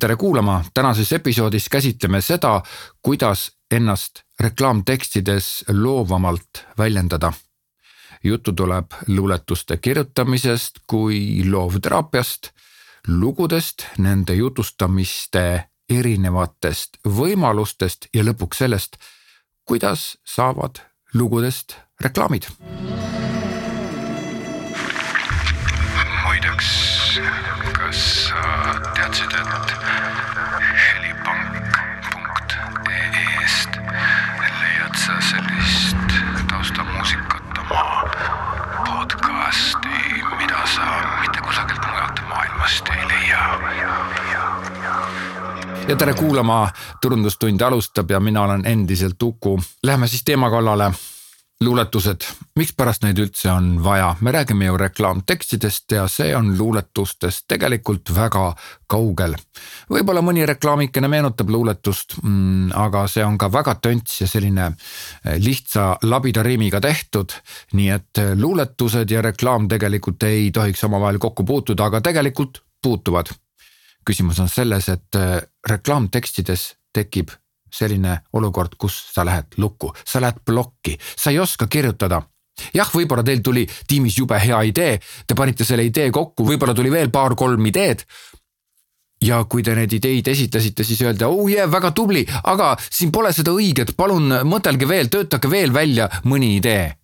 tere kuulama, tänases episoodis käsitleme seda, kuidas ennast reklaamtekstides loovamalt väljendada. juttu tuleb luuletuste kirjutamisest kui loovteraapiast, lugudest, nende jutustamiste erinevatest võimalustest ja lõpuks sellest, kuidas saavad lugudest reklaamid. muideks, kas sa et helipank.ee-st leiad sa sellist taustamuusikat oma podcasti, mida sa mitte kusagilt mujalt maailmast ei leia? ja tere kuulama, Turundustund alustab ja mina olen endiselt Uku. Läheme siis teema kallale luuletused, mikspärast neid üldse on vaja, me räägime ju reklaamtekstidest ja see on luuletustest tegelikult väga kaugel. võib-olla mõni reklaamikene meenutab luuletust mm,, aga see on ka väga tönts ja selline eh, lihtsa labida riimiga tehtud. nii et eh, luuletused ja reklaam tegelikult ei tohiks omavahel kokku puutuda, aga tegelikult puutuvad. küsimus on selles, et eh, reklaamtekstides tekib selline olukord, kus sa lähed lukku, sa lähed plokki, sa ei oska kirjutada. Jah, võib-olla teil tuli tiimis jube hea idee, te panite selle idee kokku, võib-olla tuli veel paar-kolm ideed. ja kui te need ideid esitasite, siis öeldi, oh yeah, väga tubli, aga siin pole seda õiget, palun mõtelge veel, töötage veel välja mõni idee.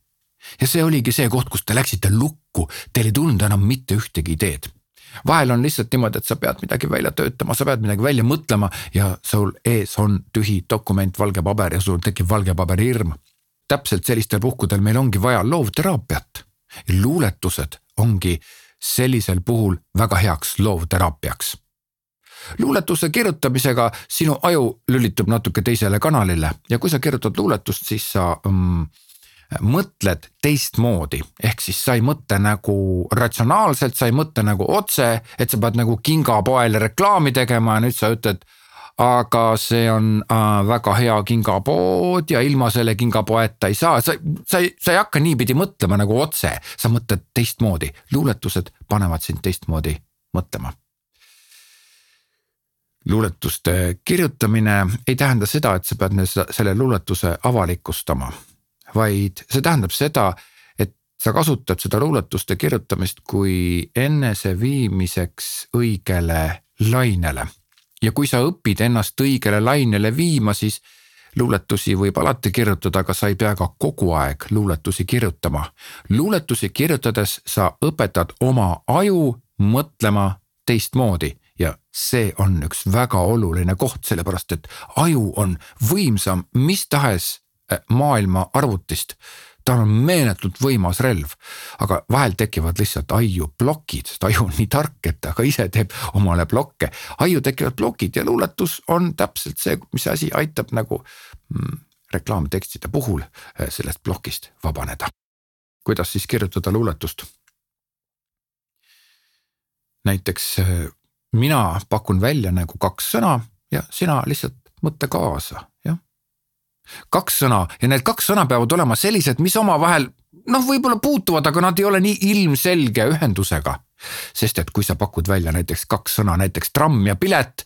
ja see oligi see koht, kus te läksite lukku, teil ei tulnud enam mitte ühtegi ideed vahel on lihtsalt niimoodi, et sa pead midagi välja töötama, sa pead midagi välja mõtlema ja sul ees on tühi dokument, valge paber ja sul tekib valge paberi hirm. täpselt sellistel puhkudel meil ongi vaja loovteraapiat. luuletused ongi sellisel puhul väga heaks loovteraapiaks luuletuse kirjutamisega sinu aju lülitub natuke teisele kanalile ja kui sa kirjutad luuletust, siis sa mm, mõtled teistmoodi, ehk siis sa ei mõtle nagu ratsionaalselt, sa ei mõtle nagu otse, et sa pead nagu kingapoele reklaami tegema ja nüüd sa ütled aga see on äh, väga hea kingapood ja ilma selle kingapoeta ei saa, sa, sa ei, sa ei hakka niipidi mõtlema nagu otse, sa mõtled teistmoodi, luuletused panevad sind teistmoodi mõtlema. luuletuste kirjutamine ei tähenda seda, et sa pead selle luuletuse avalikustama vaid see tähendab seda, et sa kasutad seda luuletuste kirjutamist kui eneseviimiseks õigele lainele. ja kui sa õpid ennast õigele lainele viima, siis luuletusi võib alati kirjutada, aga sa ei pea ka kogu aeg luuletusi kirjutama. luuletusi kirjutades sa õpetad oma aju mõtlema teistmoodi ja see on üks väga oluline koht, sellepärast et aju on võimsam mis tahes maailma arvutist. ta on meeletult võimas relv, aga vahel tekivad lihtsalt aiu plokid, sest aju on nii tark, et ta ka ise teeb omale plokke. aiu tekivad plokid ja luuletus on täpselt see, mis asi aitab nagu mm, reklaamtekstide puhul äh, sellest plokist vabaneda. kuidas siis kirjutada luuletust? näiteks äh, mina pakun välja nagu kaks sõna ja sina lihtsalt mõtle kaasa kaks sõna ja need kaks sõna peavad olema sellised, mis omavahel noh, võib-olla puutuvad, aga nad ei ole nii ilmselge ühendusega. sest et kui sa pakud välja näiteks kaks sõna, näiteks tramm ja pilet,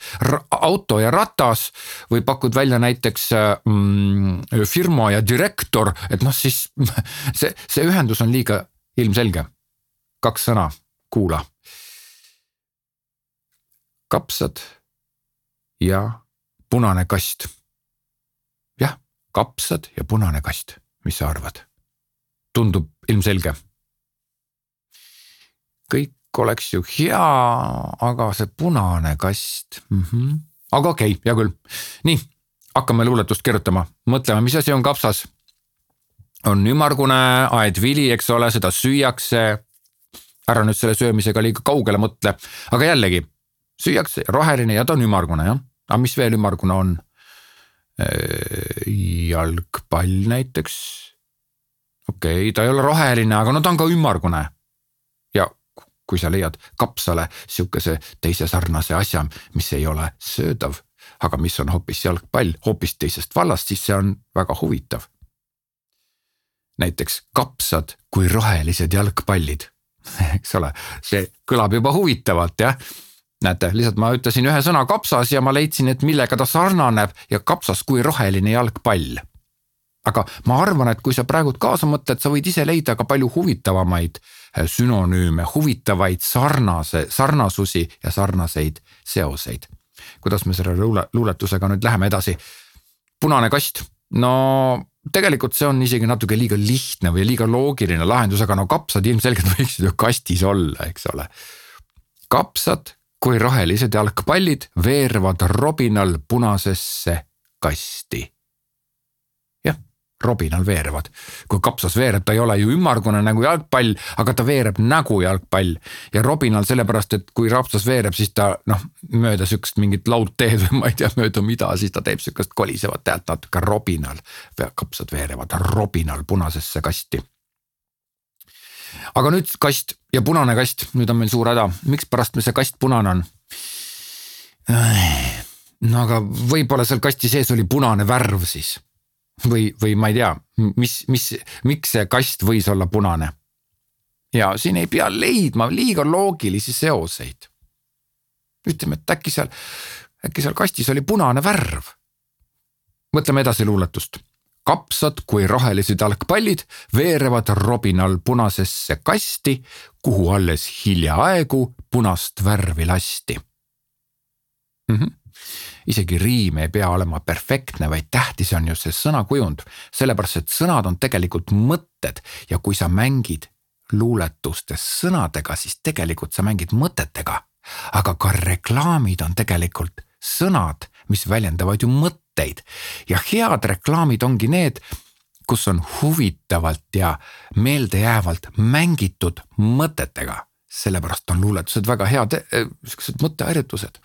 auto ja ratas või pakud välja näiteks mm, firma ja direktor, et noh, siis see, see ühendus on liiga ilmselge. kaks sõna, kuula. kapsad ja punane kast kapsad ja punane kast, mis sa arvad? tundub ilmselge. kõik oleks ju hea, aga see punane kast mm, -hmm. aga okei okay,, hea küll. nii, hakkame luuletust kirjutama, mõtleme, mis asi on kapsas. on ümmargune aedvili, eks ole, seda süüakse. ära nüüd selle söömisega liiga kaugele mõtle, aga jällegi süüakse roheline ja ta on ümmargune jah, aga mis veel ümmargune on? Äh, jalgpall näiteks. okei okay,, ta ei ole roheline, aga no ta on ka ümmargune. ja kui sa leiad kapsale sihukese teise sarnase asja, mis ei ole söödav, aga mis on hoopis jalgpall hoopis teisest vallast, siis see on väga huvitav. näiteks kapsad kui rohelised jalgpallid eks ole, see kõlab juba huvitavalt jah näete, lihtsalt ma ütlesin ühe sõna kapsas ja ma leidsin, et millega ta sarnaneb ja kapsas kui roheline jalgpall. aga ma arvan, et kui sa praegult kaasa mõtled, sa võid ise leida ka palju huvitavamaid eh, sünonüüme, huvitavaid sarnase, sarnasusi ja sarnaseid seoseid. kuidas me selle luule, luuletusega nüüd läheme edasi? punane kast, no tegelikult see on isegi natuke liiga lihtne või liiga loogiline lahendus, aga no kapsad ilmselgelt võiksid ju kastis olla, eks ole. kapsad kui rohelised jalgpallid veerevad robinal punasesse kasti. jah, robinal veerevad, kui kapsas veereb, ta ei ole ju ümmargune nagu jalgpall, aga ta veereb nagu jalgpall ja robinal sellepärast, et kui kapsas veereb, siis ta noh, mööda sihukest mingit laudteed või ma ei tea mööda mida, siis ta teeb sihukest kolisevat häält natuke robinal. kapsad veerevad robinal punasesse kasti aga nüüd kast ja punane kast, nüüd on meil suur häda, mikspärast meil see kast punane on? no aga võib-olla seal kasti sees oli punane värv siis või, või ma ei tea, mis, mis, miks see kast võis olla punane? ja siin ei pea leidma liiga loogilisi seoseid. ütleme, et äkki seal, äkki seal kastis oli punane värv. mõtleme edasi luuletust kapsad kui rohelised jalgpallid veerevad robinal punasesse kasti, kuhu alles hiljaaegu punast värvi lasti mm. -hmm isegi riim ei pea olema perfektne, vaid tähtis on ju see sõnakujund, sellepärast et sõnad on tegelikult mõtted ja kui sa mängid luuletustes sõnadega, siis tegelikult sa mängid mõtetega. aga ka reklaamid on tegelikult sõnad, mis väljendavad ju mõtteid mõtteid ja head reklaamid ongi need, kus on huvitavalt ja meeldejäävalt mängitud mõtetega. sellepärast on luuletused väga head eh, siuksed mõtteharjutused.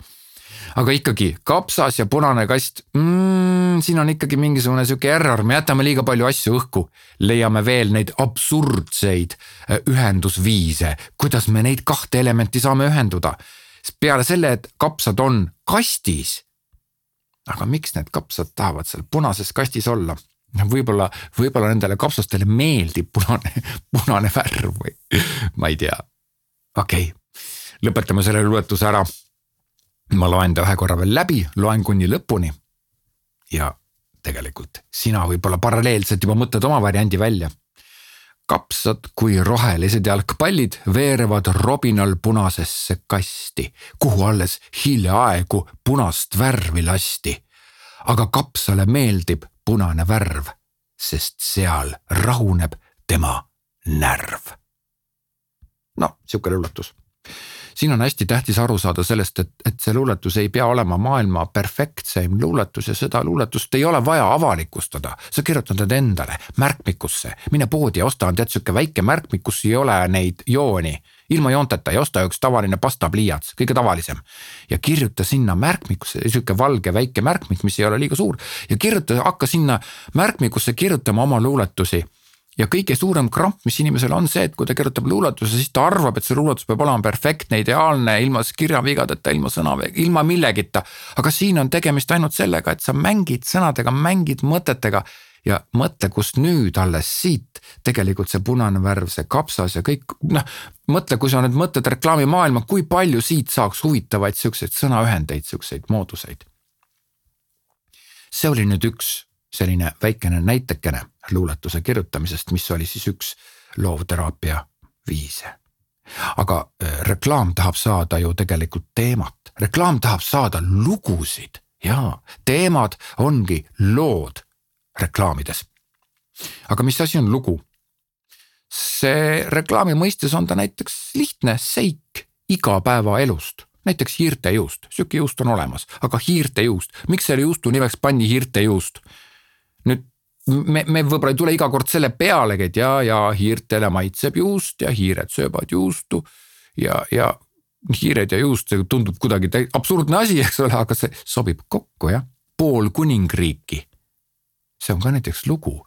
aga ikkagi kapsas ja punane kast mm,, siin on ikkagi mingisugune sihuke error, me jätame liiga palju asju õhku. leiame veel neid absurdseid eh, ühendusviise, kuidas me neid kahte elementi saame ühenduda peale selle, et kapsad on kastis aga miks need kapsad tahavad seal punases kastis olla? võib-olla, võib-olla nendele kapsastele meeldib punane, punane värv või ma ei tea. okei okay., lõpetame selle luuletuse ära. ma loen ta ühe korra veel läbi, loen kuni lõpuni. ja tegelikult sina võib-olla paralleelselt juba mõtled oma variandi välja kapsad kui rohelised jalgpallid veerevad robinal punasesse kasti, kuhu alles hiljaaegu punast värvi lasti. aga kapsale meeldib punane värv, sest seal rahuneb tema närv. no sihuke luuletus siin on hästi tähtis aru saada sellest, et, et see luuletus ei pea olema maailma perfektseim luuletus ja seda luuletust ei ole vaja avalikustada. sa kirjutad need endale märkmikusse, mine poodi ja osta, on tead sihuke väike märkmik, kus ei ole neid jooni ilma joonteta ja osta üks tavaline pastapliiats, kõige tavalisem. ja kirjuta sinna märkmikusse, sihuke valge väike märkmik, mis ei ole liiga suur ja kirjuta, hakka sinna märkmikusse kirjutama oma luuletusi ja kõige suurem kramp, mis inimesel on see, et kui ta kirjutab luuletuse, siis ta arvab, et see luuletus peab olema perfektne, ideaalne, ilma kirjavigadeta, ilma sõna, ilma millegita. aga siin on tegemist ainult sellega, et sa mängid sõnadega, mängid mõtetega ja mõtle, kust nüüd alles siit tegelikult see punane värv, see kapsas ja kõik noh, mõtle, kui sa nüüd mõtled reklaamimaailma, kui palju siit saaks huvitavaid siukseid sõnaühendeid, siukseid mooduseid. see oli nüüd üks selline väikene näitekene luuletuse kirjutamisest, mis oli siis üks loovteraapia viise. aga äh, reklaam tahab saada ju tegelikult teemat, reklaam tahab saada lugusid ja teemad ongi lood reklaamides. aga mis asi on lugu? see reklaami mõistes on ta näiteks lihtne seik igapäevaelust näiteks hiirtejuust, sihuke juust on olemas, aga hiirtejuust, miks selle juustu nimeks pandi hiirtejuust? Me, me võib-olla ei tule iga kord selle pealegi, et ja, ja hiirtele maitseb juust ja hiired söövad juustu ja, ja hiired ja juust, see tundub kuidagi absurdne asi, eks ole, aga see sobib kokku jah, pool kuningriiki. see on ka näiteks lugu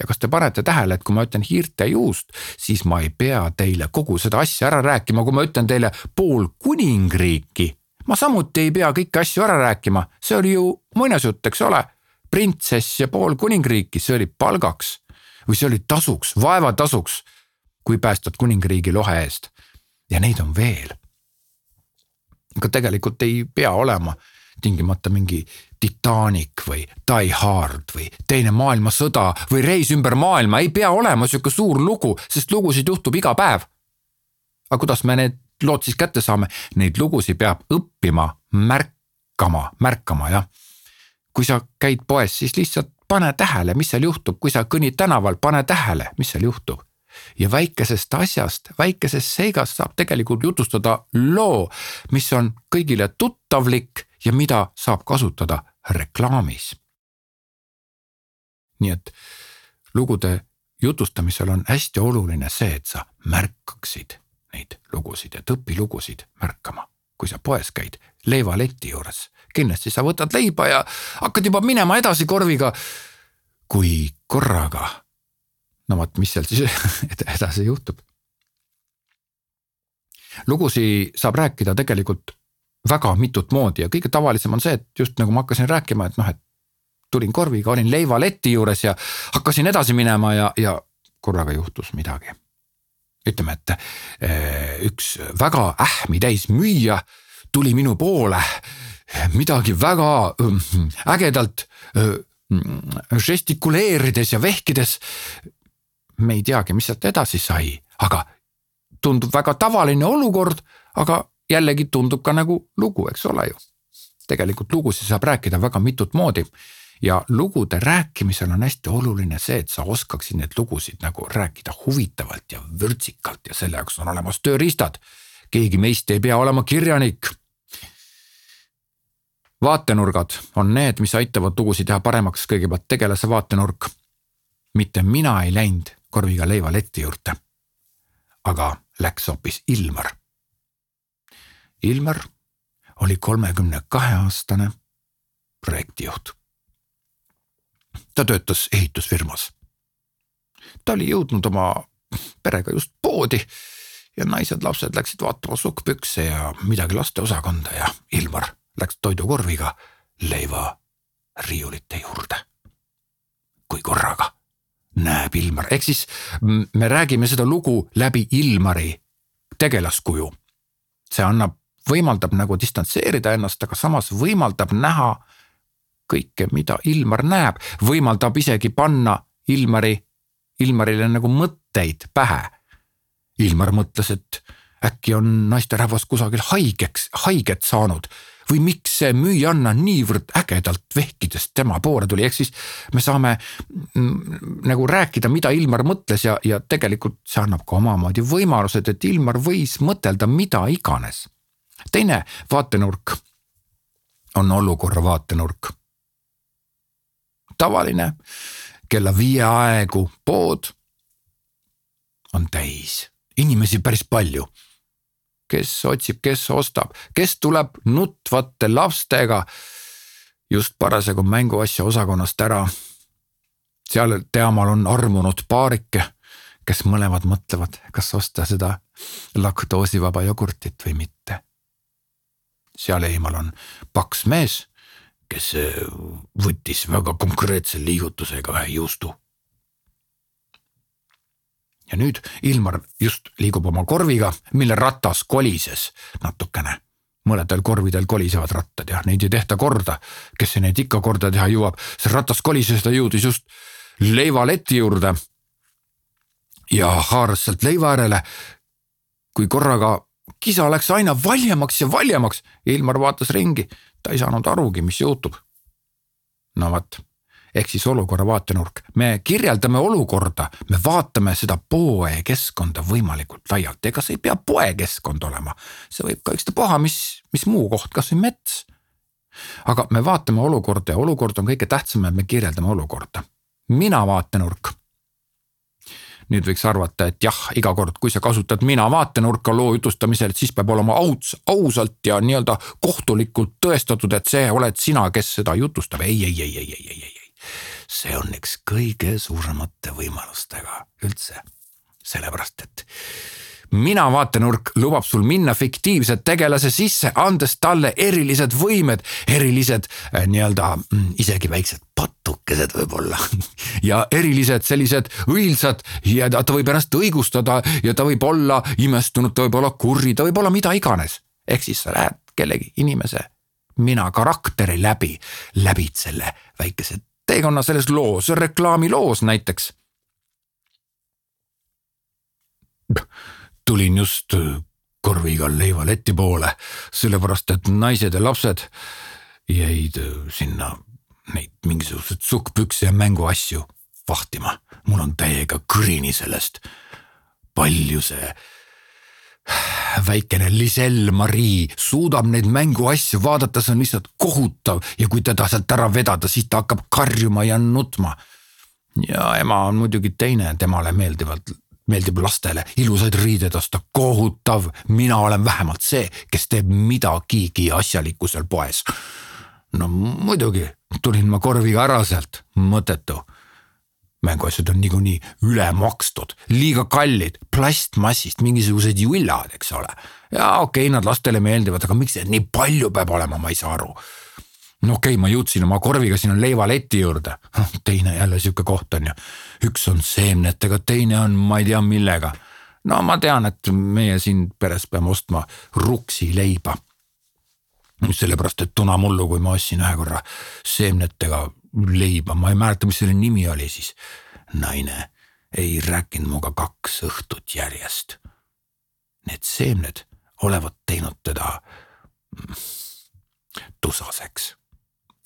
ja kas te panete tähele, et kui ma ütlen hiirte juust, siis ma ei pea teile kogu seda asja ära rääkima, kui ma ütlen teile pool kuningriiki. ma samuti ei pea kõiki asju ära rääkima, see oli ju muinasjutt, eks ole printsess ja pool kuningriiki, see oli palgaks või see oli tasuks, vaevatasuks, kui päästad kuningriigi lohe eest. ja neid on veel. aga tegelikult ei pea olema tingimata mingi Titanic või Die Hard või Teine maailmasõda või Reis ümber maailma, ei pea olema sihuke suur lugu, sest lugusid juhtub iga päev. aga kuidas me need lood siis kätte saame, neid lugusid peab õppima, märkama, märkama jah. Kui sa käid poes, siis lihtsalt pane tähele, mis seal juhtub, kui sa kõnnid tänaval, pane tähele, mis seal juhtub ja väikesest asjast, väikesest seigast saab tegelikult jutustada loo, mis on kõigile tuttavlik ja mida saab kasutada reklaamis. nii et lugude jutustamisel on hästi oluline see, et sa märkaksid neid lugusid, et õpi lugusid märkama. Kui sa poes käid leivaleti juures, kindlasti sa võtad leiba ja hakkad juba minema edasi korviga. kui korraga, no vot, mis seal siis edasi juhtub. lugusid saab rääkida tegelikult väga mitut moodi ja kõige tavalisem on see, et just nagu ma hakkasin rääkima, et noh, et tulin korviga, olin leivaleti juures ja hakkasin edasi minema ja, ja korraga juhtus midagi. Ütleme, et eh, üks väga ähmi täis müüja tuli minu poole midagi väga mm, ägedalt mm, žestikuleerides ja vehkides. me ei teagi, mis sealt edasi sai, aga tundub väga tavaline olukord, aga jällegi tundub ka nagu lugu, eks ole ju. tegelikult lugusid saab rääkida väga mitut moodi ja lugude rääkimisel on hästi oluline see, et sa oskaksid neid lugusid nagu rääkida huvitavalt ja vürtsikalt ja selle jaoks on olemas tööriistad. keegi meist ei pea olema kirjanik. vaatenurgad on need, mis aitavad lugusid teha paremaks, kõigepealt tegelase vaatenurk. mitte mina ei läinud korviga leivaletti juurde, aga läks hoopis Ilmar Ilmar oli kolmekümne kahe aastane projektijuht. Ta töötas ehitusfirmas. ta oli jõudnud oma perega just poodi ja naised-lapsed läksid vaatama sukkpükse ja midagi lasteosakonda ja Ilmar läks toidukorviga leiva riiulite juurde. kui korraga näeb Ilmar, ehk siis me räägime seda lugu läbi Ilmari tegelaskuju. see annab võimaldab nagu distantseerida ennast, aga samas võimaldab näha kõike, mida Ilmar näeb, võimaldab isegi panna Ilmari, Ilmarile nagu mõtteid pähe. Ilmar mõtles, et äkki on naisterahvas kusagil haigeks, haiget saanud või miks see müüjanna niivõrd ägedalt vehkides tema poole tuli, ehk siis me saame nagu rääkida, mida Ilmar mõtles ja, ja tegelikult see annab ka omamoodi võimalused, et Ilmar võis mõtelda mida iganes teine vaatenurk on olukorra vaatenurk. Tavaline kella viie aegu pood on täis, inimesi päris palju. kes otsib, kes ostab, kes tuleb nutvate lastega just parasjagu mänguasja osakonnast ära. seal teamal on armunud paarike, kes mõlemad mõtlevad, kas osta seda laktoosivaba jogurtit või mitte seal eemal on paks mees, kes äh, võttis väga konkreetse liigutusega ühe juustu. ja nüüd Ilmar just liigub oma korviga, mille ratas kolises natukene. mõnedel korvidel kolisevad rattad ja neid ei tehta korda. kes neid ikka korda teha jõuab, see ratas kolises, ta jõudis just leivaleti juurde. ja haaras sealt leiva äärele. kui korraga kisa läks aina valjemaks ja valjemaks. Ilmar vaatas ringi, ta ei saanud arugi, mis juhtub. no vot, ehk siis olukorra vaatenurk, me kirjeldame olukorda, me vaatame seda poekeskkonda võimalikult laialt, ega see ei pea poekeskkond olema, see võib ka ükstapuha, mis, mis muu koht, kasvõi mets. aga me vaatame olukorda ja olukord on kõige tähtsam, et me kirjeldame olukorda. mina vaatenurk nüüd võiks arvata, et jah, iga kord, kui sa kasutad mina vaatenurka loo jutustamisel, siis peab olema aus, ausalt ja nii-öelda kohtulikult tõestatud, et see oled sina, kes seda jutustab. ei, ei, ei, ei, ei, ei, ei. see on üks kõige suuremate võimalustega üldse. sellepärast, et mina vaatenurk lubab sul minna fiktiivse tegelase sisse, andes talle erilised võimed, erilised äh, nii-öelda mm, isegi väiksed patukesed võib-olla ja erilised sellised õilsad ja ta, ta võib ennast õigustada ja ta võib olla imestunud, ta võib olla kuri, ta võib olla mida iganes. ehk siis sa lähed kellegi inimese mina karakteri läbi, läbid selle väikese teekonna selles loos, reklaamiloos näiteks. tulin just korviga leivaletti poole, sellepärast et naised ja lapsed jäid sinna neid mingisuguseid sukkpükse ja mänguasju vahtima. mul on täiega kõrini sellest. palju see väikene Lisel Marii suudab neid mänguasju vaadata, see on lihtsalt kohutav ja kui teda sealt ära vedada, siis ta hakkab karjuma ja nutma. ja ema on muidugi teine, temale meeldivad, meeldib lastele ilusaid riideid osta, kohutav, mina olen vähemalt see, kes teeb midagigi asjalikku seal poes. no muidugi tulin ma korviga ära sealt, mõttetu mänguasjad on niikuinii üle makstud, liiga kallid, plastmassist mingisugused jullad, eks ole. ja okei okay,, nad lastele meeldivad, aga miks neid nii palju peab olema, ma ei saa aru. No okei okay,, ma jõudsin oma korviga sinna leivaleti juurde, teine jälle sihuke koht on ju. üks on seemnetega, teine on ma ei tea millega. no ma tean, et meie siin peres peame ostma ruksi leiba sellepärast, et tunamullu, kui ma ostsin ühe korra seemnetega leiba, ma ei mäleta, mis selle nimi oli siis. naine ei rääkinud minuga kaks õhtut järjest. Need seemned olevat teinud teda tusaseks.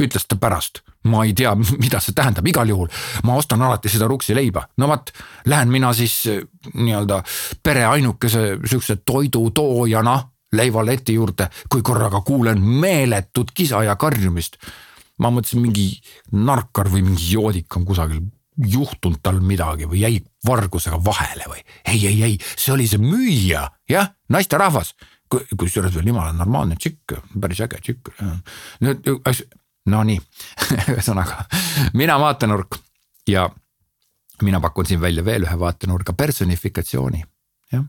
Ütles ta pärast, ma ei tea, mida see tähendab, igal juhul ma ostan alati seda ruksi leiba, no vot, lähen mina siis eh, nii-öelda pere ainukese sihukese toidutoojana leivaleti juurde, kui korraga kuulen meeletut kisa ja karjumist ma mõtlesin, mingi narkar või mingi joodik on kusagil juhtunud tal midagi või jäi vargusega vahele või ei, ei, ei, see oli see müüja, jah, naisterahvas. kusjuures veel jumala normaalne tšikk, päris äge tšikk. nüüd, no nii. Ühesõnaga mina vaatenurk ja mina pakun siin välja veel ühe vaatenurga. Personifikatsiooni, jah.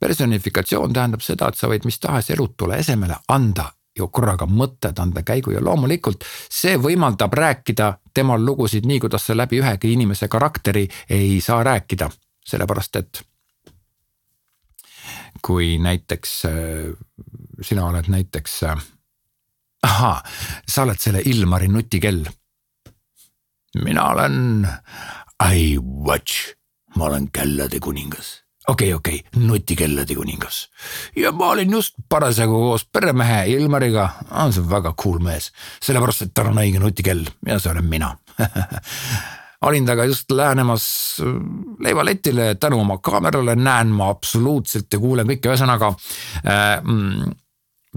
personifikatsioon tähendab seda, et sa võid mis tahes elutule esemele anda ju korraga mõtted anda käigu. Ja loomulikult see võimaldab rääkida temal lugusid nii, kuidas sa läbi ühegi inimese karakteri ei saa rääkida, sellepärast et kui näiteks äh, sina oled näiteks, äh, ahaa, sa oled selle Ilmari nutikell. mina olen I watch, ma olen kellade kuningas okei okay,, okei okay., nutikellade kuningas. ja ma olin just parasjagu koos peremehe Ilmariga, on see väga cool mees, sellepärast et tal on õige nutikell ja see olen mina olin temaga just lähenemas äh, leivaletile, tänu oma kaamerale näen ma absoluutselt ja kuulen kõike, ühesõnaga äh, mm,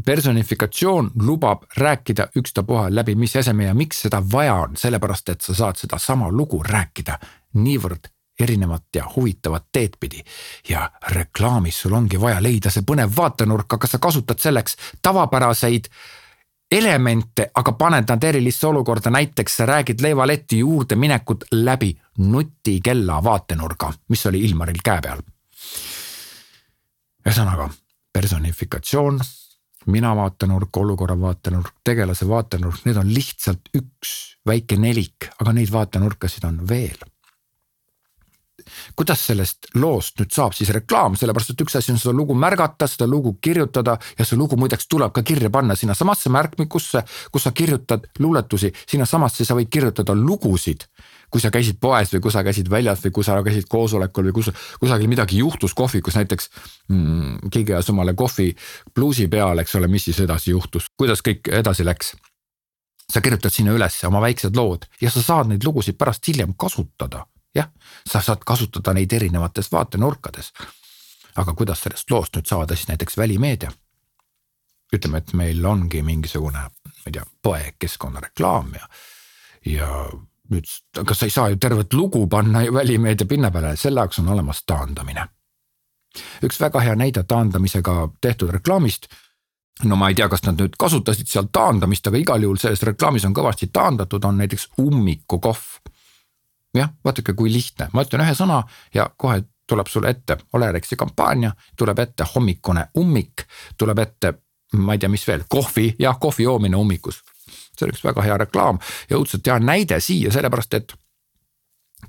personifikatsioon lubab rääkida ükstapuha läbi mis eseme ja miks seda vaja on, sellepärast et sa saad sedasama lugu rääkida niivõrd erinevat ja huvitavat teed pidi. ja reklaamis sul ongi vaja leida see põnev vaatenurk, aga sa kasutad selleks tavapäraseid elemente, aga paned nad erilisse olukorda, näiteks sa räägid leivaletti juurde minekut läbi nutikella vaatenurga, mis oli Ilmaril käe peal. ühesõnaga personifikatsioon, mina vaatenurk, olukorra vaatenurk, tegelase vaatenurk, need on lihtsalt üks väike nelik, aga neid vaatenurkasid on veel. kuidas sellest loost nüüd saab siis reklaam, sellepärast et üks asi on seda lugu märgata, seda lugu kirjutada ja see lugu muideks tuleb ka kirja panna sinnasamasse märkmikusse, kus sa kirjutad luuletusi, sinnasamasse sa võid kirjutada lugusid kui sa käisid poes või kui sa käisid väljas või kui sa käisid koosolekul või kus kusagil midagi juhtus kohvikus näiteks mm,. keegi ajas omale kohvi pluusi peale, eks ole, mis siis edasi juhtus, kuidas kõik edasi läks. sa kirjutad sinna ülesse oma väiksed lood ja sa saad neid lugusid pärast hiljem kasutada jah, sa saad kasutada neid erinevates vaatenurkades. aga kuidas sellest loost nüüd saada siis näiteks välimeedia? ütleme, et meil ongi mingisugune, ma ei tea, poekeskkonnareklaam ja, ja nüüd, aga sa ei saa ju tervet lugu panna ju välimeedia pinna peale, selle jaoks on olemas taandamine. üks väga hea näide taandamisega tehtud reklaamist no ma ei tea, kas nad nüüd kasutasid seal taandamist, aga igal juhul selles reklaamis on kõvasti taandatud, on näiteks ummikukohv jah, vaadake, kui lihtne, ma ütlen ühe sõna ja kohe tuleb sulle ette Olerexi kampaania, tuleb ette hommikune ummik, tuleb ette, ma ei tea, mis veel, kohvi, jah, kohvi joomine ummikus. See on üks väga hea reklaam. Ja õudselt hea näide siia, sellepärast et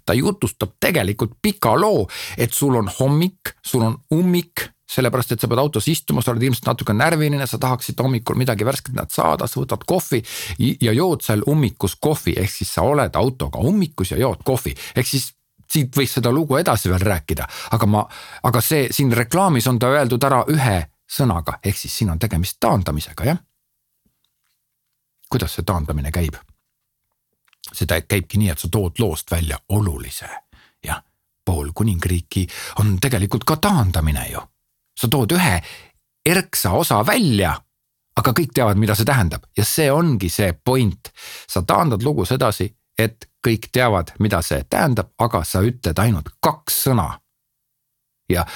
ta jutustab tegelikult pika loo, et sul on hommik, sul on ummik sellepärast et sa pead autos istuma, sa oled ilmselt natuke närviline, sa tahaksid hommikul midagi värsket saada, sa võtad kohvi ja jood seal ummikus kohvi, ehk siis sa oled autoga ummikus ja jood kohvi, ehk siis siit võiks seda lugu edasi veel rääkida, aga ma, aga see siin reklaamis on ta öeldud ära ühe sõnaga, ehk siis siin on tegemist taandamisega, jah. Kuidas see taandamine käib? see käibki nii, et sa tood loost välja olulise, jah pool kuningriiki on tegelikult ka taandamine ju. sa tood ühe erksa osa välja, aga kõik teavad, mida see tähendab ja see ongi see point. sa taandad lugu sedasi, et kõik teavad, mida see tähendab, aga sa ütled ainult kaks sõna. ja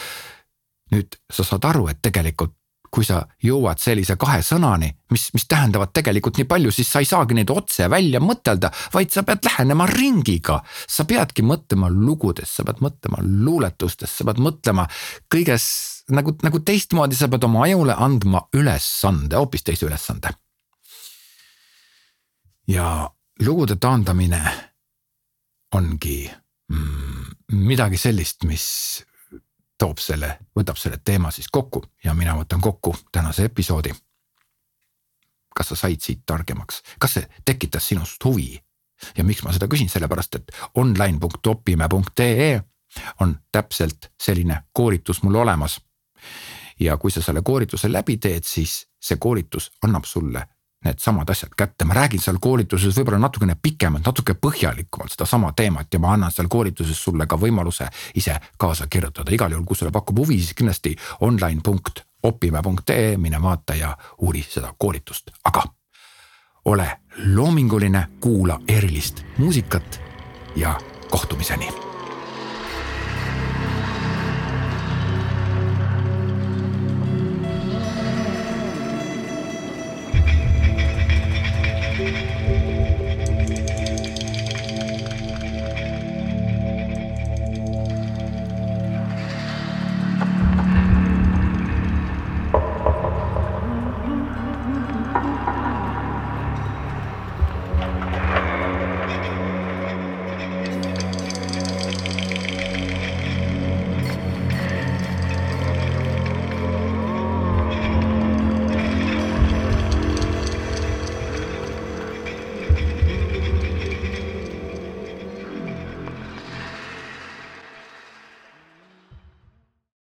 nüüd sa saad aru, et tegelikult kui sa jõuad sellise kahe sõnani, mis, mis tähendavad tegelikult nii palju, siis sa ei saagi neid otse välja mõtelda, vaid sa pead lähenema ringiga. sa peadki mõtlema lugudest, sa pead mõtlema luuletustest, sa pead mõtlema kõiges nagu, nagu teistmoodi, sa pead oma ajule andma ülesande, hoopis teise ülesande. ja lugude taandamine ongi mm, midagi sellist, mis toob selle, võtab selle teema siis kokku ja mina võtan kokku tänase episoodi. kas sa said siit targemaks, kas see tekitas sinust huvi? ja miks ma seda küsin, sellepärast et online.opime.ee on täpselt selline koolitus mul olemas. ja kui sa selle koolituse läbi teed, siis see koolitus annab sulle needsamad asjad kätte, ma räägin seal koolituses võib-olla natukene pikemalt, natuke põhjalikumalt sedasama teemat ja ma annan seal koolituses sulle ka võimaluse ise kaasa kirjutada, igal juhul, kui sulle pakub huvi, siis kindlasti online.opime.ee, mine vaata ja uuri seda koolitust, aga ole loominguline, kuula erilist muusikat ja kohtumiseni